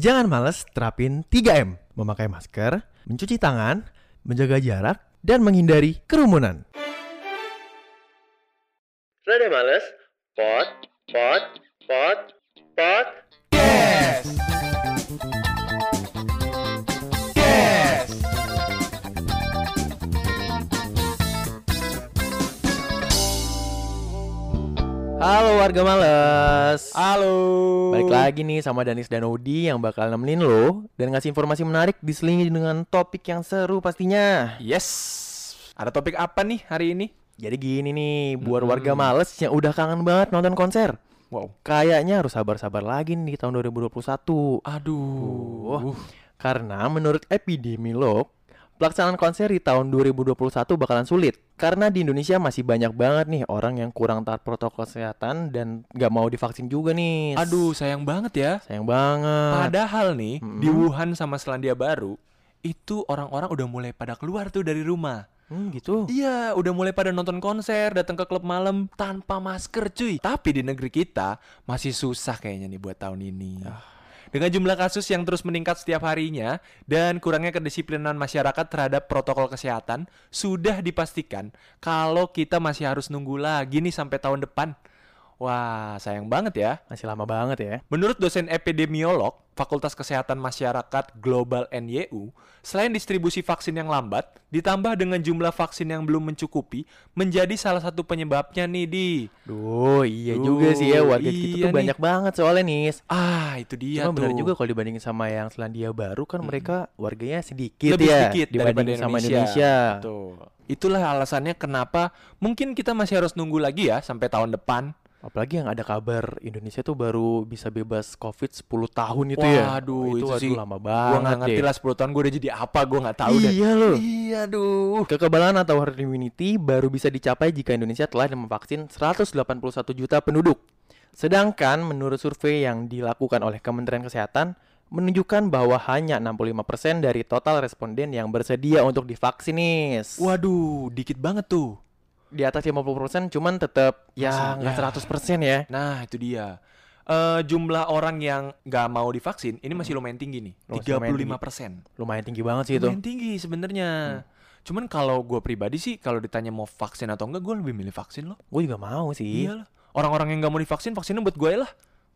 Jangan males terapin 3M. Memakai masker, mencuci tangan, menjaga jarak, dan menghindari kerumunan. Rada males? Pot, pot, pot, pot. Yes. Halo warga males. Halo. Balik lagi nih sama Danis dan Odi yang bakal nemenin lo dan ngasih informasi menarik diselingi dengan topik yang seru pastinya. Yes. Ada topik apa nih hari ini? Jadi gini nih, buat Mm-mm. warga males yang udah kangen banget nonton konser. Wow. Kayaknya harus sabar-sabar lagi nih di tahun 2021. Aduh. Karena menurut epidemiolog, pelaksanaan konser di tahun 2021 bakalan sulit. Karena di Indonesia masih banyak banget nih orang yang kurang taat protokol kesehatan dan nggak mau divaksin juga nih. Aduh, sayang banget ya. sayang banget. Padahal nih Mm-mm. di Wuhan sama Selandia Baru itu orang-orang udah mulai pada keluar tuh dari rumah. Hmm, gitu. Iya, udah mulai pada nonton konser, datang ke klub malam tanpa masker, cuy. Tapi di negeri kita masih susah kayaknya nih buat tahun ini. Dengan jumlah kasus yang terus meningkat setiap harinya dan kurangnya kedisiplinan masyarakat terhadap protokol kesehatan, sudah dipastikan kalau kita masih harus nunggu lagi nih sampai tahun depan. Wah, sayang banget ya. Masih lama banget ya. Menurut dosen epidemiolog Fakultas Kesehatan Masyarakat Global NYU, selain distribusi vaksin yang lambat, ditambah dengan jumlah vaksin yang belum mencukupi, menjadi salah satu penyebabnya nih di. Duh, iya Duh, juga sih ya warga kita iya tuh nih. banyak banget soalnya nih. Ah, itu dia Cuma tuh. benar juga kalau dibandingin sama yang Selandia Baru kan mereka warganya sedikit lebih ya sedikit dibandingin sama Indonesia. Indonesia. Betul. Itulah alasannya kenapa mungkin kita masih harus nunggu lagi ya sampai tahun depan. Apalagi yang ada kabar Indonesia tuh baru bisa bebas Covid 10 tahun itu ya. Waduh, Oh, itu aduh, sih lama Gua banget nggak ngerti deh. lah 10 tahun gue udah jadi apa, gue nggak tahu deh. Iya loh. Iya, aduh. Kekebalan atau herd immunity baru bisa dicapai jika Indonesia telah memvaksin 181 juta penduduk. Sedangkan menurut survei yang dilakukan oleh Kementerian Kesehatan menunjukkan bahwa hanya 65% dari total responden yang bersedia untuk divaksin nih. Waduh, dikit banget tuh. Di atas 50% cuman tetap ya nggak ya. 100% ya. Nah, itu dia. Eh jumlah orang yang nggak mau divaksin ini masih lumayan tinggi nih, masih lumayan 35 persen. Lumayan tinggi banget sih itu. Lumayan tinggi sebenarnya. Cuman kalau gue pribadi sih, kalau ditanya mau vaksin atau enggak, gue lebih milih vaksin loh. Gue juga mau sih. Iya lah. Orang-orang yang nggak mau divaksin, vaksinnya buat gue lah.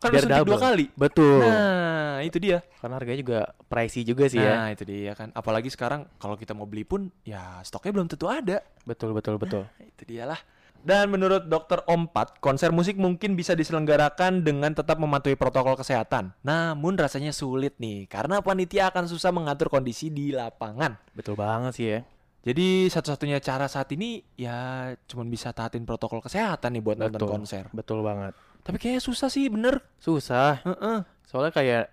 Kan Biar suntik dua kali. Betul. Nah, itu dia. Karena harganya juga pricey juga sih ya. Nah, itu dia kan. Apalagi sekarang kalau kita mau beli pun, ya stoknya belum tentu ada. Betul betul betul. Itu dialah. Dan menurut Dokter Ompat, konser musik mungkin bisa diselenggarakan dengan tetap mematuhi protokol kesehatan. Namun rasanya sulit nih, karena panitia akan susah mengatur kondisi di lapangan. Betul banget sih ya. Jadi satu-satunya cara saat ini ya cuman bisa taatin protokol kesehatan nih buat nonton Betul. konser. Betul banget. Tapi kayaknya susah sih, bener. Susah. Heeh. Soalnya kayak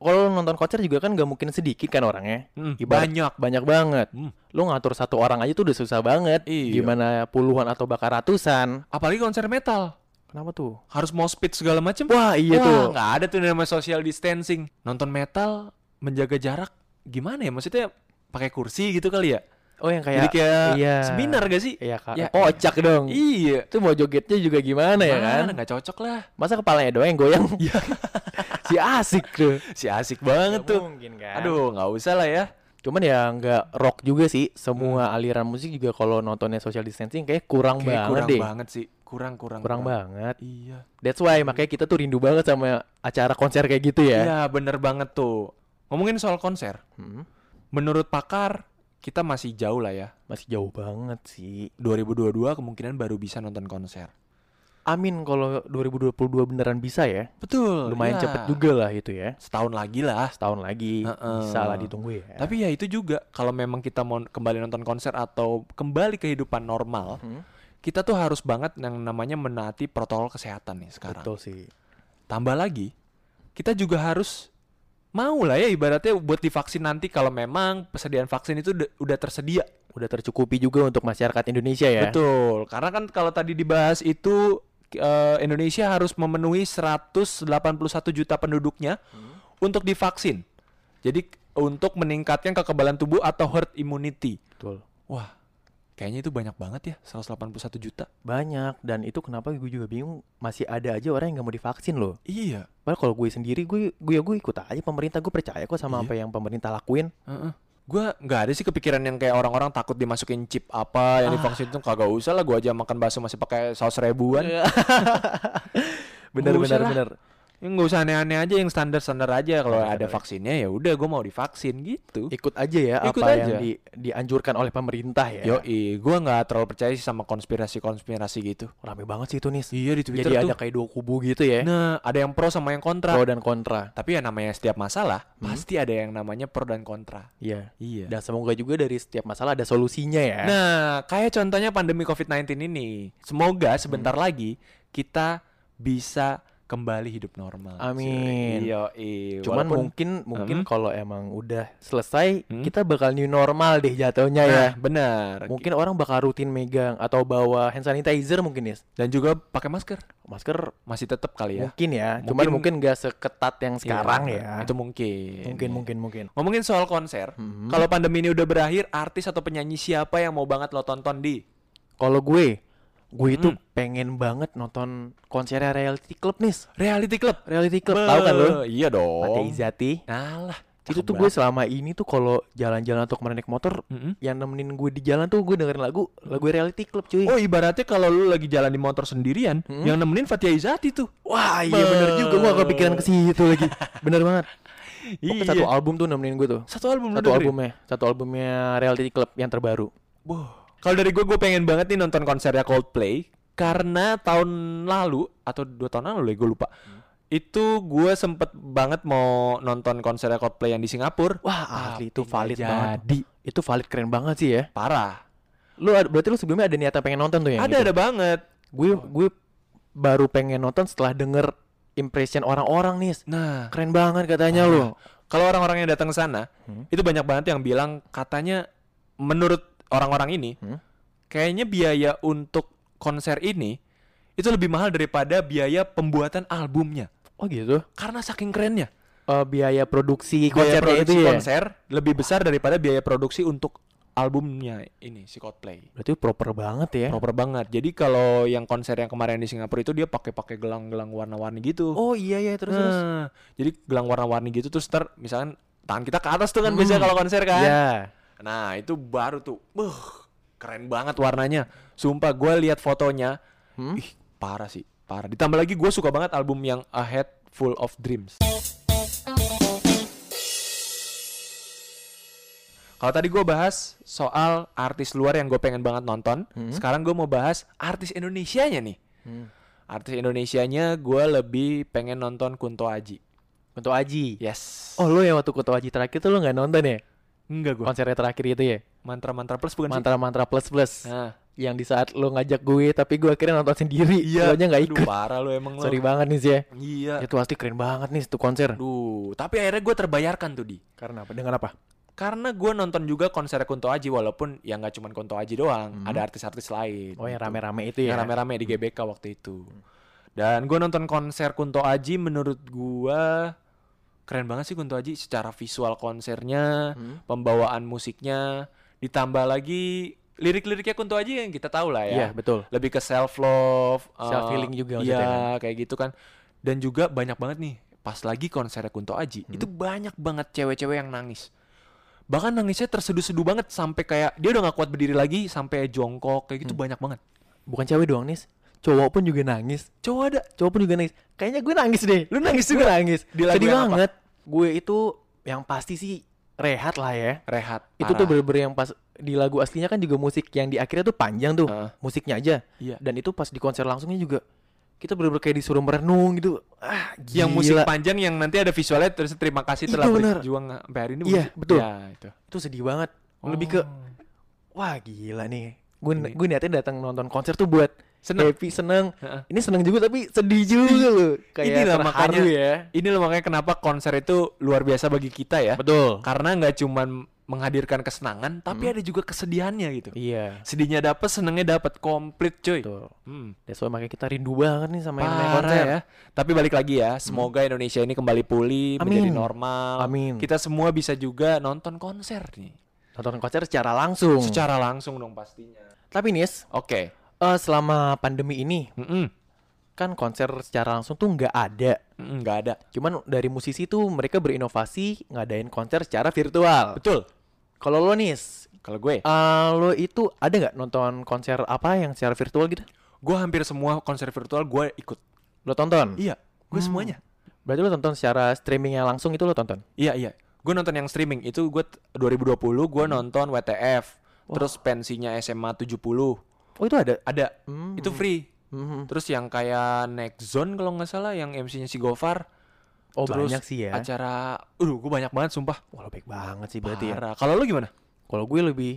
kalau nonton konser juga kan gak mungkin sedikit kan orangnya. Mm, Ibarat- banyak. Banyak banget. Hmm. Lu ngatur satu orang aja tuh udah susah banget. Iya. Gimana puluhan atau bahkan ratusan. Apalagi konser metal. Kenapa tuh? Harus mau speed segala macem. Wah iya Wah, tuh. nggak ada tuh namanya social distancing. Nonton metal, menjaga jarak, gimana ya? Maksudnya pakai kursi gitu kali ya? Oh yang Jadi kayak kayak iya. seminar gak sih? Iya kak. Ya, Kocak dong. Iya. Itu mau jogetnya juga gimana ya kan? Mana, nggak cocok lah. Masa kepalanya doang yang goyang? si asik tuh. Si asik banget tuh. mungkin kan. Aduh, nggak usah lah ya. Cuman ya nggak rock juga sih. Semua aliran musik juga kalau nontonnya social distancing kayak kurang Kayak banget kurang deh. banget sih. Kurang, kurang, Kurang banget. Iya. That's why makanya kita tuh rindu banget sama acara konser kayak gitu ya. Iya, bener banget tuh. Ngomongin soal konser, Hmm, menurut pakar kita masih jauh lah ya. masih jauh banget sih. 2022 kemungkinan baru bisa nonton konser. Amin kalau 2022 beneran bisa ya. Betul. Lumayan iya. cepet juga lah itu ya. Setahun lagi lah. Setahun lagi Heeh. bisa lah ditunggu ya. Tapi ya itu juga kalau memang kita mau kembali nonton konser atau kembali kehidupan normal, Hmm, kita tuh harus banget yang namanya menaati protokol kesehatan nih sekarang. betul sih. Tambah lagi, kita juga harus mau lah ya ibaratnya buat divaksin nanti kalau memang persediaan vaksin itu udah, tersedia. Udah tercukupi juga untuk masyarakat Indonesia ya. Betul. Karena kan kalau tadi dibahas itu eh, Indonesia harus memenuhi 181 juta penduduknya untuk divaksin. Jadi untuk meningkatkan kekebalan tubuh atau herd immunity. Betul. Wah, Kayaknya itu banyak banget ya, 181 juta. Banyak dan itu kenapa gue juga bingung masih ada aja orang yang nggak mau divaksin loh. Iya. Padahal kalau gue sendiri gue gue ya gue ikut aja pemerintah gue percaya kok sama Iya. apa yang pemerintah lakuin. Heeh. Gua nggak ada sih kepikiran yang kayak orang-orang takut dimasukin chip apa yang Ah. divaksin itu kagak usah lah. Gua aja makan bakso masih pakai saus ribuan. bener usah bener lah. bener. Yang nggak usah aneh-aneh aja, yang standar-standar aja. Kalau ada Standar-standar. vaksinnya ya udah, gue mau divaksin gitu. Ikut aja ya Ikut apa aja. yang di, dianjurkan oleh pemerintah ya. Yoi, gue nggak terlalu percaya sih sama konspirasi-konspirasi gitu. Rame banget sih itu nih. Iya di Twitter Jadi tuh. ada kayak dua kubu gitu ya. Nah, ada yang pro sama yang kontra. Pro dan kontra. Tapi ya namanya setiap masalah Hmm. pasti ada yang namanya pro dan kontra. Iya. Iya. Dan semoga juga dari setiap masalah ada solusinya ya. Nah, kayak contohnya pandemi COVID-19 ini. Semoga sebentar Hmm. lagi kita bisa kembali hidup normal. Amin. Iya, Cuman Walaupun- mungkin mungkin Hmm. kalau emang udah selesai Hmm. kita bakal new normal deh jatuhnya ya. Nah, benar. Mungkin orang bakal rutin megang atau bawa hand sanitizer mungkin ya. Dan juga pakai masker. Masker Masih tetap kali ya. mungkin ya. Cuman Mungkin- mungkin gak seketat yang sekarang Iya, ya. Itu mungkin. mungkin mungkin mungkin. Ngomongin soal konser, Hmm. kalau pandemi ini udah berakhir, artis atau penyanyi siapa yang mau banget lo tonton di? Kalau gue, gue itu Hmm. pengen banget nonton konsernya Reality Club nih. Reality Club. Reality Club tahu kan lo? Iya dong. Mate Izati. Nah lah. Itu tuh gue selama ini tuh kalau jalan-jalan atau ke mana naik motor Mm-mm. yang nemenin gue di jalan tuh gue dengerin lagu lagu Reality Club cuy. Oh ibaratnya kalau lu lagi jalan di motor sendirian, Hmm. yang nemenin Fatia Izati tuh. Wah iya bener juga gue kepikiran ke situ lagi. Bener banget. Pokoknya satu album tuh nemenin gue tuh. Satu album Satu albumnya, satu albumnya Reality Club yang terbaru. Wah. Kalau dari gue, gue pengen banget nih nonton konsernya Coldplay karena tahun lalu atau dua tahun lalu gue lupa. Itu gue sempet banget mau nonton konsernya Coldplay yang di Singapura. Wah asli itu valid nggak banget. Jadi Itu valid keren banget sih ya. parah. Lu berarti lu sebelumnya ada niatan pengen nonton tuh ya? ada ada banget. Gue gue baru pengen nonton setelah denger impression orang-orang nih. Nah, Keren banget katanya lu. kalau orang-orang yang datang ke sana, Hmm. itu banyak banget yang bilang katanya menurut orang-orang ini, Hmm. kayaknya biaya untuk konser ini itu lebih mahal daripada biaya pembuatan albumnya. Oh gitu. Karena saking kerennya. Eh, biaya produksi produksi itu ya. konser lebih besar daripada biaya produksi untuk albumnya ini si Coldplay. Berarti proper banget ya. Proper banget. Jadi kalau yang konser yang kemarin di Singapura itu dia pakai pakai gelang-gelang warna-warni gitu. Oh iya ya terus terus. Nah, jadi gelang warna-warni gitu terus ter misalkan tangan kita ke atas tuh kan Hmm. biasanya kalau konser kan. Ya. Nah, itu baru tuh. Buh, keren banget warnanya. Sumpah gue lihat fotonya, Hmm? ih parah sih, parah. Ditambah lagi gue suka banget album yang A Head Full of Dreams. Kalau tadi gue bahas soal artis luar yang gue pengen banget nonton, Hmm. sekarang gue mau bahas artis Indonesianya nih. Hmm. Artis Indonesianya gue lebih pengen nonton Kunto Aji. Untuk Aji. Yes. Oh lu yang waktu Kutu Aji terakhir tuh lu nggak nonton ya? Enggak gue. Konsernya terakhir itu ya? Mantra-mantra plus bukan sih? Mantra-mantra plus plus. Nah, Yang di saat lu ngajak gue tapi gue akhirnya nonton sendiri. Iya. Gue nggak Aduh, ikut. parah lu emang. Sorry banget nih sih ya. Iya. Itu pasti keren banget nih itu konser. Aduh, tapi akhirnya gue terbayarkan tuh di. Karena apa? Dengan apa? Karena gue nonton juga konser Kunto Aji walaupun ya nggak cuma Kunto Aji doang, Hmm. ada artis-artis lain. Oh yang gitu. rame-rame itu Yang ya? rame-rame di GBK waktu itu. Dan gue nonton konser Kunto Aji menurut gue keren banget sih Kunto Aji secara visual konsernya, Hmm? pembawaan musiknya, ditambah lagi lirik-liriknya Kunto Aji yang kita tahu lah Iya ya. betul. Lebih ke self love, Self healing juga maksudnya kan? Iya, kayak gitu kan. Dan juga banyak banget nih pas lagi konser Kunto Aji, Hmm. itu banyak banget cewek-cewek yang nangis. Bahkan nangisnya terseduh-seduh banget sampai kayak dia udah gak kuat berdiri lagi sampai jongkok kayak Hmm. gitu banyak banget. Bukan cewek doang nih. Cowok pun juga nangis. Cowok ada Cowok pun juga nangis. Kayaknya gue nangis deh. Lu nangis juga? nangis. Di lagu Sedih yang apa? banget. Gue itu yang pasti sih rehat lah ya. rehat. Itu tuh parah. bener-bener yang pas di lagu aslinya kan juga musik yang di akhirnya tuh panjang tuh. Heeh. Musiknya aja. Iya. Dan itu pas di konser langsungnya juga kita bener-bener kayak disuruh merenung gitu. Ah, Yang musik gila. panjang yang nanti ada visualnya terus terima kasih Itu telah bener. berjuang sampai hari ini. Iya, musik- betul. Ya, itu. itu sedih banget. Lebih ke Oh. wah gila nih. Gue gue niatnya datang nonton konser tuh buat Seneng. happy, seneng. Heeh. Ini seneng juga tapi sedih juga loh. Kayak Inilah makanya- ya. Ini loh makanya kenapa konser itu luar biasa bagi kita ya. Betul. Karena nggak cuman menghadirkan kesenangan, tapi Hmm. ada juga kesedihannya gitu. Iya. Sedihnya dapat, senengnya dapat komplit, cuy. Betul. Hmm. That's why makanya kita rindu banget nih sama yang Parah konser. ya. Tapi balik lagi ya, semoga Indonesia ini kembali pulih, Amin. menjadi normal. Amin. Kita semua bisa juga nonton konser nih. nonton konser secara langsung. Secara langsung dong pastinya. Tapi Nis, Oke. Eh, selama pandemi ini Mm-mm. kan konser secara langsung tuh nggak ada. Nggak ada. Cuman dari musisi tuh mereka berinovasi ngadain konser secara virtual. Betul. Kalau lo Nis, Kalau gue, eh, lo itu ada nggak nonton konser apa yang secara virtual gitu? gue hampir semua konser virtual gue ikut. Lo tonton? Iya, gue Hmm. semuanya. Berarti lo tonton secara streaming yang langsung itu lo tonton? Iya iya. Gue nonton yang streaming itu gue t- 2020 gue nonton WTF. Terus pensinya SMA 70 Oh itu ada? ada. Hmm. Itu free. Hmm. Terus yang kayak Next Zone kalau nggak salah yang MC-nya si Gofar. Oh Terus banyak sih ya. Acara, uh gue banyak banget sumpah. Wah lo baik banget sih berarti ya. Parah. Kalau lu gimana? Kalau gue lebih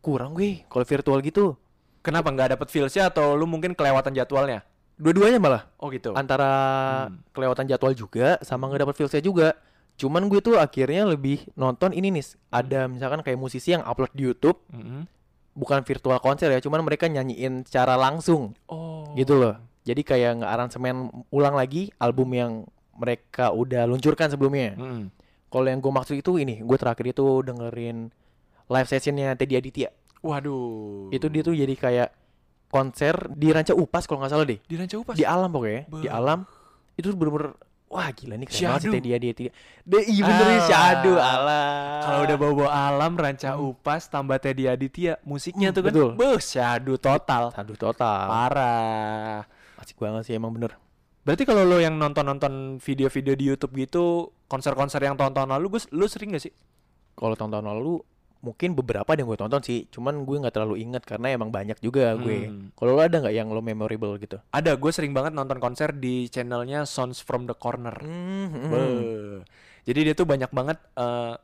kurang gue kalau virtual gitu. Kenapa nggak dapet feelsnya atau lu mungkin kelewatan jadwalnya? Dua-duanya malah Oh gitu. antara Hmm. kelewatan jadwal juga sama nggak dapet feelsnya juga. Cuman gue tuh akhirnya lebih nonton ini nih. Ada misalkan kayak musisi yang upload di YouTube Mm-mm. Bukan virtual konser ya, cuman mereka nyanyiin secara langsung Oh. gitu loh. Jadi kayak nggak aransemen ulang lagi album yang mereka udah luncurkan sebelumnya. Mm-mm. Kalau yang gue maksud itu ini, gue terakhir itu dengerin live sessionnya Teddy Aditya. Waduh. Itu dia tuh jadi kayak konser di Ranca Upas kalau nggak salah deh. di Ranca Upas. Di alam pokoknya, di Beuh. alam. Itu bener-bener wah gila nih keren banget sih Syahdu. Teddy Aditya. Deh, iya bener nih Ah. Alah. Kalau udah bawa-bawa alam, Ranca Upas, tambah Teddy Aditya, musiknya Hmm, tuh kan, betul. beuh, syahdu total. Syahdu total. Parah. Asik banget sih emang bener. Berarti kalau lo yang nonton-nonton video-video di YouTube gitu, konser-konser yang tahun-tahun lalu, gue, lu sering gak sih? Kalau tahun-tahun lalu mungkin beberapa yang gue tonton sih, cuman gue nggak terlalu inget karena emang banyak juga gue. Hmm. Kalau lo ada nggak yang lo memorable gitu? Ada, gue sering banget nonton konser di channelnya Sounds from the Corner. Hmm, Beuh. Jadi dia tuh banyak banget eh,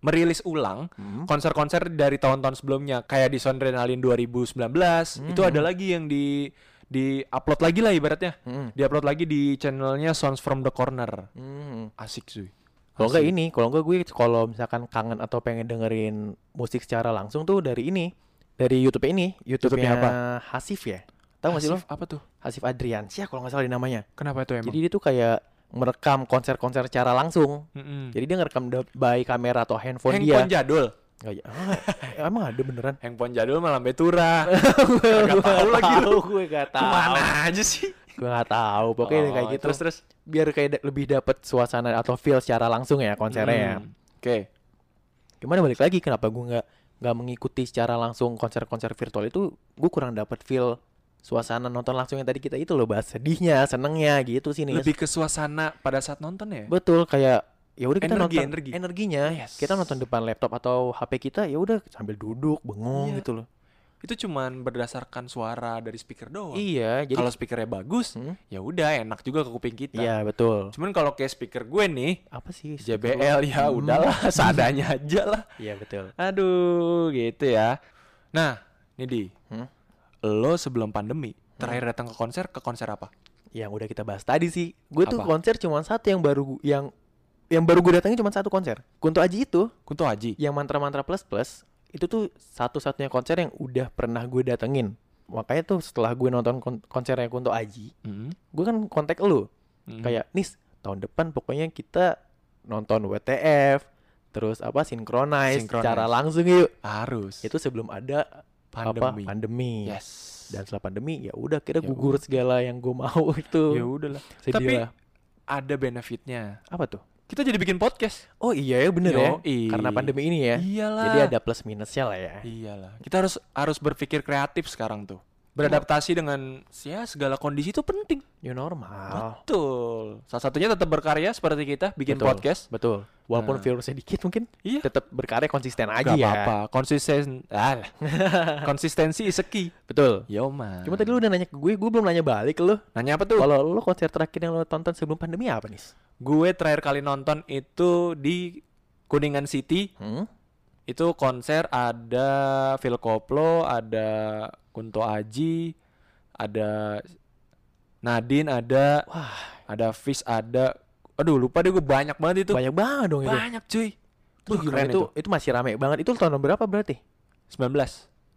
merilis ulang Hmm. konser-konser dari tahun-tahun sebelumnya kayak di Sondrenalin 2019 itu Mhm. ada lagi yang di di upload lagi lah ibaratnya Hmm. di upload lagi di channelnya Sounds from the Corner Hmm. asik cuy Kalau enggak ini, kalau enggak gue kalau misalkan kangen atau pengen dengerin musik secara langsung tuh dari ini, dari YouTube ini, YouTube-nya YouTube-nya Hasif ya. Tahu nggak sih lo? Apa tuh Hasif Adriansyah kalau nggak salah di namanya. kenapa itu emang Jadi dia tuh kayak merekam konser-konser secara langsung. Mm-mm. Jadi dia ngerekam by kamera atau handphone, handphone dia. jadul Nggak, ya- ah, emang ada beneran? handphone jadul malah betura Kagak tahu lagi lu. gue gak tahu. ke mana aja sih Gue gak tahu. Pokoknya Oh, kayak gitu. terus terus biar kayak lebih dapet suasana atau feel secara langsung ya konsernya ya. Hmm. oke Gimana balik lagi kenapa gue nggak nggak mengikuti secara langsung konser-konser virtual itu gue kurang dapet feel suasana nonton langsung yang tadi kita itu loh bahas sedihnya, senengnya gitu sih nih. lebih ke suasana pada saat nonton ya Betul kayak ya udah kita Energi, nonton energi. energinya. Yes. Kita nonton depan laptop atau HP kita ya udah sambil duduk bengong Iya. gitu loh. Itu cuman berdasarkan suara dari speaker doang Iya, jadi kalau speakernya bagus Hmm? ya udah enak juga ke kuping kita Iya, betul. cuman kalau kayak speaker gue nih Apa sih? JBL ya Hmm. udahlah seadanya aja lah Iya, betul. aduh gitu ya nah ini di Hmm? lo sebelum pandemi terakhir datang ke konser ke konser apa Yang udah kita bahas tadi sih. Gue tuh konser cuma satu yang baru yang yang baru gue datangin cuma satu konser. Kunto Aji itu Kunto Aji yang mantra-mantra plus plus itu tuh satu-satunya konser yang udah pernah gue datengin. Makanya tuh setelah gue nonton kon- konsernya Kunto Aji, Hmm, gue kan kontak lu hmm. kayak nis tahun depan pokoknya kita nonton WTF terus apa sinkronize Synchronize. secara langsung yuk. harus Itu sebelum ada apa pandemi pandemi. yes Dan setelah pandemi ya udah kita Ya gugur segala yang gue mau itu. ya udahlah Sedih tapi lah. ada benefitnya apa tuh? Kita jadi bikin podcast Oh iya ya bener ya. Yoi. Karena pandemi ini ya. iyalah Jadi ada plus minusnya lah ya. Iyalah. Kita harus harus berpikir kreatif sekarang tuh. Beradaptasi dengan ya segala kondisi itu penting. New normal. Betul. Salah satunya tetap berkarya seperti kita bikin Betul. podcast. Betul. Walaupun Nah. virusnya dikit mungkin Iya. tetap berkarya konsisten aja Gak ya. apa-apa. Konsisten alah. Konsistensi is key. Betul. Yo man. Cuma tadi lu udah nanya ke gue, gue belum nanya balik lu. nanya apa tuh? Kalau lu konser terakhir yang lu tonton sebelum pandemi apa nih? Gue terakhir kali nonton itu di Kuningan City. Hmm? Itu konser ada Phil Koplo, ada Kunto Aji, ada Nadine, ada Wah, ada Fish, ada aduh lupa deh gue banyak banget itu. banyak banget dong itu. Banyak cuy. Tuh, keren itu, itu. itu masih rame banget. Itu tahun berapa berarti? 19.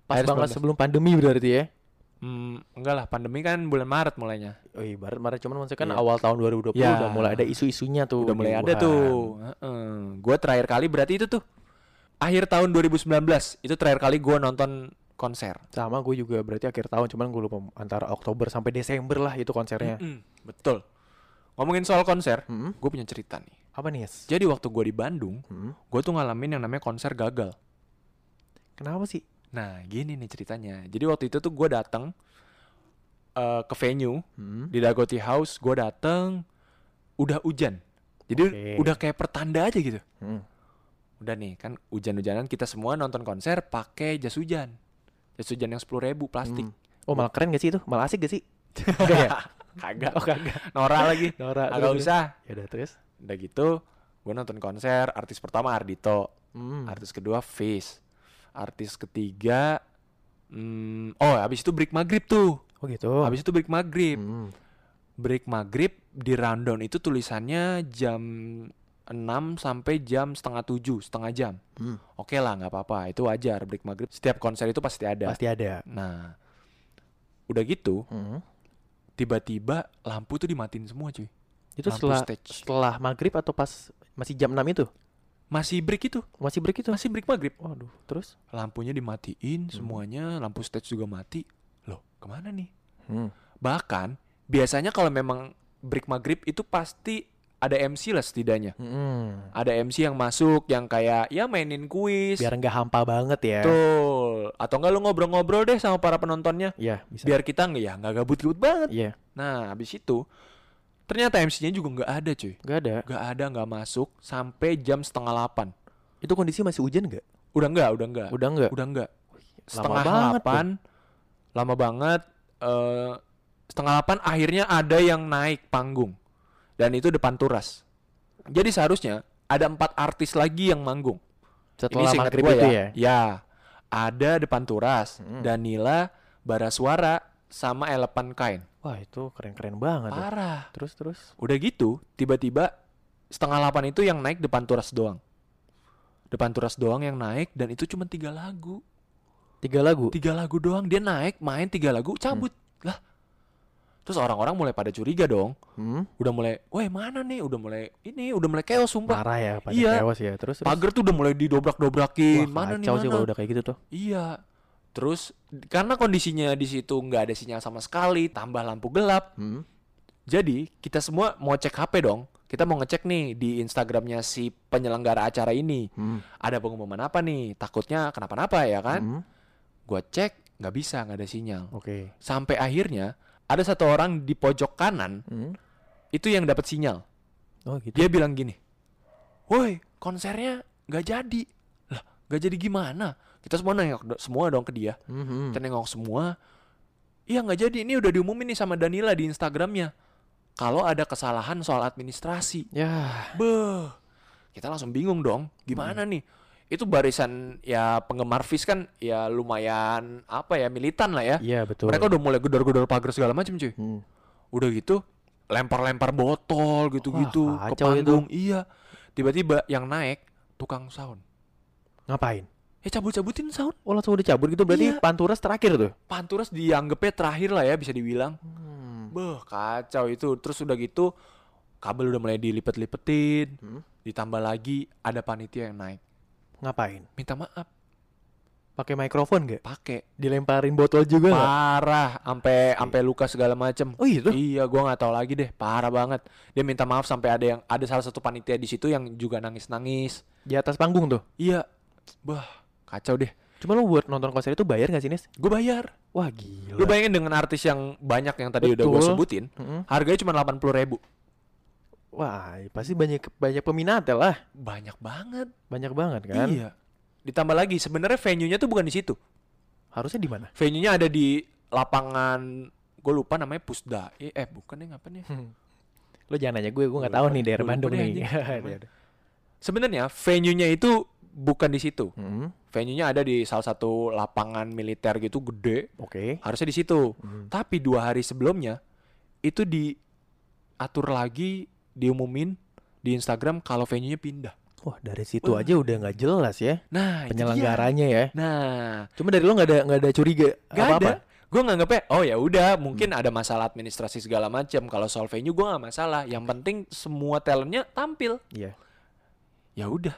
Pas Akhir banget 19. sebelum pandemi berarti ya. Hmm, enggak lah, pandemi kan bulan Maret mulainya. Oh iya, barat Maret cuman maksudnya kan Iya. awal tahun 2020 Ya. udah mulai ada isu-isunya tuh. Udah mulai ada Wuhan. tuh. Heeh. Gue terakhir kali berarti itu tuh akhir tahun 2019 itu terakhir kali gue nonton konser. Sama gue juga berarti akhir tahun cuman gue lupa antara Oktober sampai Desember lah itu konsernya. Mm-mm, betul. Ngomongin soal konser, Hmm. gue punya cerita nih. Apa nih, Yes? Jadi waktu gue di Bandung, Hmm. gue tuh ngalamin yang namanya konser gagal. Kenapa sih? Nah, gini nih ceritanya. Jadi waktu itu tuh gue datang eh, ke venue Hmm. di Dagoti House, gue datang udah hujan. Jadi Oke. udah kayak pertanda aja gitu. Hmm. Udah nih kan hujan-hujanan kita semua nonton konser pakai jas hujan. Jas hujan yang sepuluh ribu plastik. Hmm. Oh malah keren gak sih itu? Malah asik gak sih? Enggak ya? Kagak. Oh kagak. Nora lagi. Nora. Agak usah. Ya udah terus. Udah gitu, gue nonton konser. Artis pertama Ardito, Hmm. artis kedua Fish, artis ketiga, hmm, oh habis itu break maghrib tuh. Oh gitu. Habis itu break maghrib. Hmm. Break maghrib di rundown itu tulisannya jam 6 sampai jam setengah 7, setengah jam. Hmm. Oke lah, nggak apa-apa. Itu wajar break maghrib. Setiap konser itu pasti ada. Pasti ada. Nah, udah gitu, Hmm. tiba-tiba lampu tuh dimatiin semua cuy. Itu Lampu setelah stage. setelah maghrib atau pas masih jam 6 itu? Masih break itu, Masih break itu? masih break maghrib. Waduh, terus? lampunya dimatiin semuanya lampu stage juga mati loh ke mana nih Hmm. bahkan biasanya kalau memang break maghrib itu pasti ada MC lah setidaknya Hmm. ada MC yang masuk yang kayak ya mainin kuis Biar nggak hampa banget ya. betul atau enggak lu ngobrol-ngobrol deh sama para penontonnya Iya, bisa. biar kita nggak ya nggak gabut-gabut banget Iya, nah habis itu ternyata MC-nya juga nggak ada cuy nggak ada. nggak ada nggak masuk sampai jam setengah delapan Itu kondisi masih hujan nggak? udah nggak udah nggak Udah nggak? udah enggak setengah tuh. delapan lama banget eh setengah delapan akhirnya ada yang naik panggung dan itu depan turas jadi seharusnya ada empat artis lagi yang manggung Setelah seingat maghrib itu ya ya. ya ada depan turas Hmm. Danila Barasuara sama Elephant Kain Wah, itu keren-keren banget. parah Terus terus. udah gitu tiba-tiba setengah delapan itu yang naik depan turas doang depan turas doang yang naik dan itu cuma tiga lagu Tiga lagu. tiga lagu doang dia naik main tiga lagu cabut lah terus orang-orang mulai pada curiga dong Hmm. udah mulai weh mana nih udah mulai ini udah mulai chaos sumpah Parah ya, pada Iya. chaos ya. Terus terus. pagar tuh udah mulai didobrak-dobrakin mana nih kacau sih mana kalau udah kayak gitu tuh. iya terus karena kondisinya di situ nggak ada sinyal sama sekali tambah lampu gelap Hmm. jadi kita semua mau cek HP dong kita mau ngecek nih di Instagramnya si penyelenggara acara ini Hmm. ada pengumuman apa nih takutnya kenapa-napa ya kan Hmm. gua cek nggak bisa nggak ada sinyal Oke. sampai akhirnya ada satu orang di pojok kanan Hmm. itu yang dapat sinyal. Oh gitu. Dia bilang gini, "Woi, konsernya nggak jadi." Lah, nggak jadi gimana? Kita semua nengok semua dong ke dia. Mhm. Kita nengok semua. Iya nggak jadi. Ini udah diumumin nih sama Danila di Instagramnya. Kalau ada kesalahan soal administrasi, Ya, beh, kita langsung bingung dong. Gimana nih? Itu barisan ya penggemar Fish kan ya lumayan apa ya militan lah ya. iya betul. Mereka udah mulai gedor-gedor pagar segala macam cuy. Hmm. Udah gitu lempar-lempar botol gitu-gitu Wah, ke itu. panggung. Iya. Tiba-tiba yang naik tukang sound. Ngapain? Ya cabut-cabutin sound. Oh langsung udah cabut gitu berarti Iya. panturas terakhir tuh. Panturas dianggapnya terakhir lah ya bisa dibilang. Hmm. Beh, kacau itu. Terus udah gitu kabel udah mulai dilipet-lipetin. Hmm. Ditambah lagi ada panitia yang naik. Ngapain? Minta maaf, Pakai mikrofon nggak? pakai Dilemparin botol juga nggak? parah sampai sampai luka segala macem. Oh gitu? Iya, gua nggak tahu lagi deh, parah banget. Dia minta maaf sampai ada yang ada salah satu panitia di situ yang juga nangis-nangis. Di atas panggung tuh. Iya, bah kacau deh. Cuma lu buat nonton konser itu bayar gak sih Nis? Gue bayar. Wah gila. Lu bayangin dengan artis yang banyak yang tadi udah gue Betul. sebutin, Mm-mm. harganya cuma delapan puluh ribu. Wah pasti banyak banyak peminatnya lah. Banyak banget. Banyak banget kan? Iya. Ditambah lagi sebenarnya venue-nya tuh bukan di situ. Harusnya di mana? Venue-nya ada di lapangan gue lupa namanya Pusda. Eh, eh bukan yang apa nih? Lo jangan nanya gue, gue nggak tahu nih daerah Bandung nih. Ya. Sebenarnya venue-nya itu bukan di situ. Hmm, Venue-nya ada di salah satu lapangan militer gitu gede. Oke. Harusnya di situ. Hmm. Tapi dua hari sebelumnya itu diatur lagi, diumumin di Instagram kalau venue-nya pindah. Wah dari situ Wah. aja udah nggak jelas ya Nah, penyelenggaranya ya. Nah, Cuma dari lo nggak ada nggak ada curiga gak apa apa. ada. Gue nganggepnya, oh ya udah, mungkin ada masalah administrasi segala macam. Kalau soal venue gue nggak masalah. Yang penting semua talentnya tampil. Iya. Ya udah.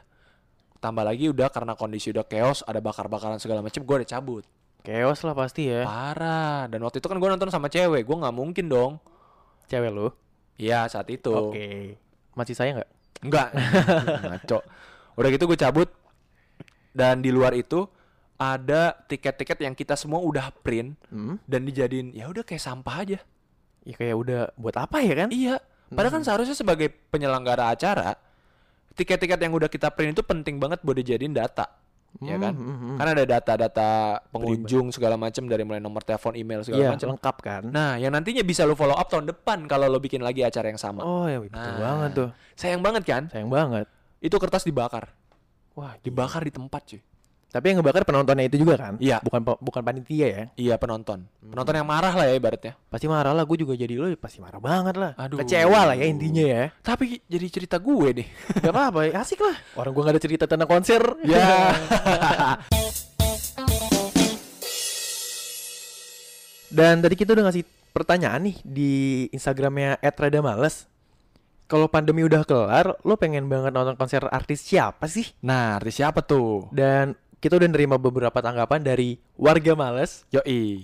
Tambah lagi udah karena kondisi udah chaos, ada bakar-bakaran segala macem, gue udah cabut. Chaos lah pasti ya. Parah. Dan waktu itu kan gue nonton sama cewek, gue nggak mungkin dong. Cewek lu. Iya saat itu. Oke. Masih sayang nggak? Enggak. Ngaco. Udah gitu gue cabut. Dan di luar itu ada tiket-tiket yang kita semua udah print Hmm? dan dijadiin ya udah kayak sampah aja. Ya kayak udah buat apa ya kan? Iya. Padahal kan seharusnya sebagai penyelenggara acara, tiket-tiket yang udah kita print itu penting banget buat dijadiin data. Ya kan? Hmm, hmm, hmm. Kan ada data-data pengunjung segala macam dari mulai nomor telepon, email segala Iya, macam. lengkap kan? Nah, yang nantinya bisa lo follow up tahun depan kalau lo bikin lagi acara yang sama. Oh ya betul Nah. banget tuh. Sayang banget kan? Sayang banget. Itu kertas dibakar. Wah, Dibakar di tempat, cuy. Tapi yang ngebakar penontonnya itu juga kan? Iya. Bukan bukan panitia ya. Iya, penonton. Penonton yang marah lah ya ibaratnya. Pasti marah lah, gue juga jadi lo pasti marah banget lah. Aduh. Kecewa lah ya intinya ya. Tapi jadi cerita gue nih. Gak apa-apa, ya, asik lah. Orang gue gak ada cerita tentang konser. ya. Dan tadi kita udah ngasih pertanyaan nih di Instagramnya @radamales. Kalau pandemi udah kelar, lo pengen banget nonton konser artis siapa sih? Nah, artis siapa tuh? Dan kita udah nerima beberapa tanggapan dari warga males. Yoi.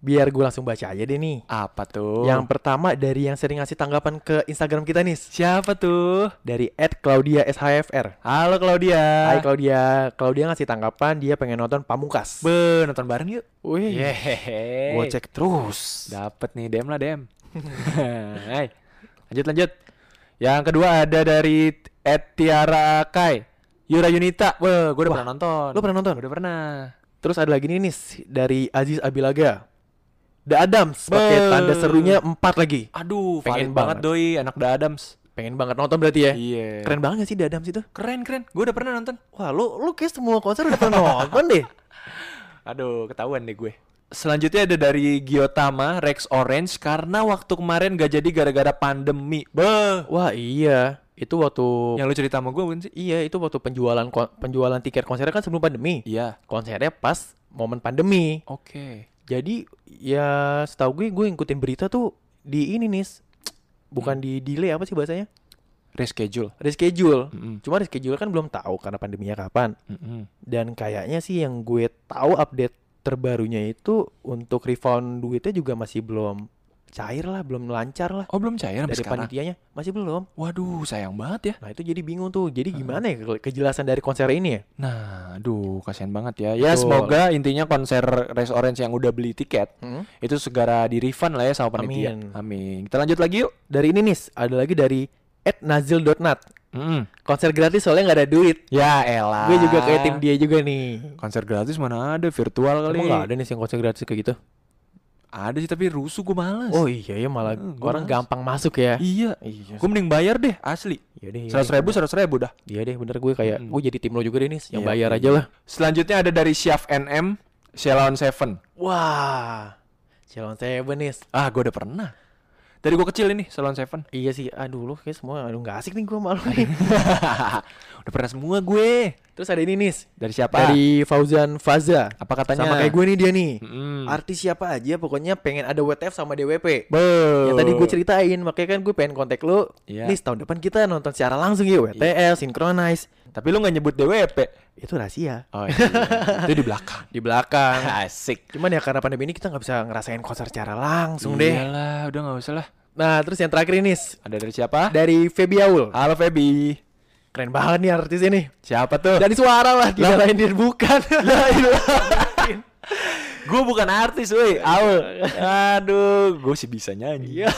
Biar gue langsung baca aja deh nih. Apa tuh? Yang pertama dari yang sering ngasih tanggapan ke Instagram kita nih. siapa tuh? Dari @claudia_shfr. Halo Claudia. Hai Claudia, Claudia ngasih tanggapan dia pengen nonton Pamungkas. Be, nonton bareng yuk. Wih, gue cek terus. Dapet nih, dem lah dem. Hai. Lanjut lanjut. Yang kedua ada dari Ed Tiara Kai. Yura Yunita. Wah, gue udah Wah, pernah nonton. Lo pernah nonton? Udah pernah. Terus ada lagi nih nis dari Aziz Abilaga. The Adams pakai tanda serunya 4 lagi. Aduh, Pengen banget banget. doi anak The Adams. Pengen banget nonton berarti ya. Iya. Keren banget gak sih The Adams itu? Keren keren. Gue udah pernah nonton. Wah, lu lu kayak semua konser udah pernah nonton deh. Aduh, ketahuan deh gue. Selanjutnya ada dari Giotama Rex Orange karena waktu kemarin gak jadi gara-gara pandemi. Beh. Wah, iya. Itu waktu Yang lu cerita sama gue bukan sih? Iya, itu waktu penjualan penjualan tiket konsernya kan sebelum pandemi. Iya. Konsernya pas momen pandemi. Oke. Jadi ya setahu gue gue ngikutin berita tuh di ini nih. Bukan di delay apa sih bahasanya? Reschedule. Reschedule. Mm-mm. Cuma reschedule kan belum tahu karena pandeminya kapan. Mm-mm. Dan kayaknya sih yang gue tahu update terbarunya itu untuk refund duitnya juga masih belum cair lah, belum lancar lah. Oh belum cair sampai Dari sekarang? panitianya masih belum. Waduh sayang banget ya. Nah itu jadi bingung tuh. Jadi gimana ya ke- kejelasan dari konser ini ya? Nah, aduh kasihan banget ya. Ya Betul. semoga intinya konser Race Orange yang udah beli tiket Hmm? itu segera di refund lah ya sama panitia. Amin. Amin. Kita lanjut lagi yuk. Dari ini nih, ada lagi dari @nazil.nat. Mm. Konser gratis soalnya nggak ada duit. Ya elah. Gue juga kayak tim dia juga nih. Konser gratis mana ada virtual kali. Emang nggak ada nih yang konser gratis kayak gitu? Ada sih tapi rusuh gue males. Oh iya ya malah Hmm, gua orang males. gampang masuk ya. Iya. Iya. Gue mending bayar deh asli. Iya deh. iya Seratus ribu, seratus ribu dah. Iya deh bener gue kayak Mm-mm. gue jadi tim lo juga deh nih yang Iya, bayar iya. aja lah. Selanjutnya ada dari Syaf NM, Shalon Seven. Wah. Calon Seven nih. Ah, gue udah pernah. Dari gue kecil ini Shalon Seven. Iya sih, aduh lu kayak semua aduh nggak asik nih gue malu nih. udah pernah semua gue. Terus ada ini nih Dari siapa? dari Fauzan Faza. apa katanya? Sama kayak gue nih dia nih. Mm. Artis siapa aja pokoknya pengen ada WTF sama DWP. Be. Yang tadi gue ceritain, makanya kan gue pengen kontak lu. Iya. Nis tahun depan kita nonton secara langsung ya WTL, Synchronize. Tapi lu nggak nyebut DWP. Itu rahasia. Oh iya. itu di belakang. Di belakang. Asik. Cuman ya karena pandemi ini kita nggak bisa ngerasain konser secara langsung deh. Iyalah, udah nggak usah lah. Nah terus yang terakhir ini Ada dari siapa? dari Feby Aul. Halo Feby. Keren banget nih artis ini. Siapa tuh? Dari suara lah, tidak lain dia bukan. gue bukan artis, woi. Aul. Aduh, gue sih bisa nyanyi. Iya.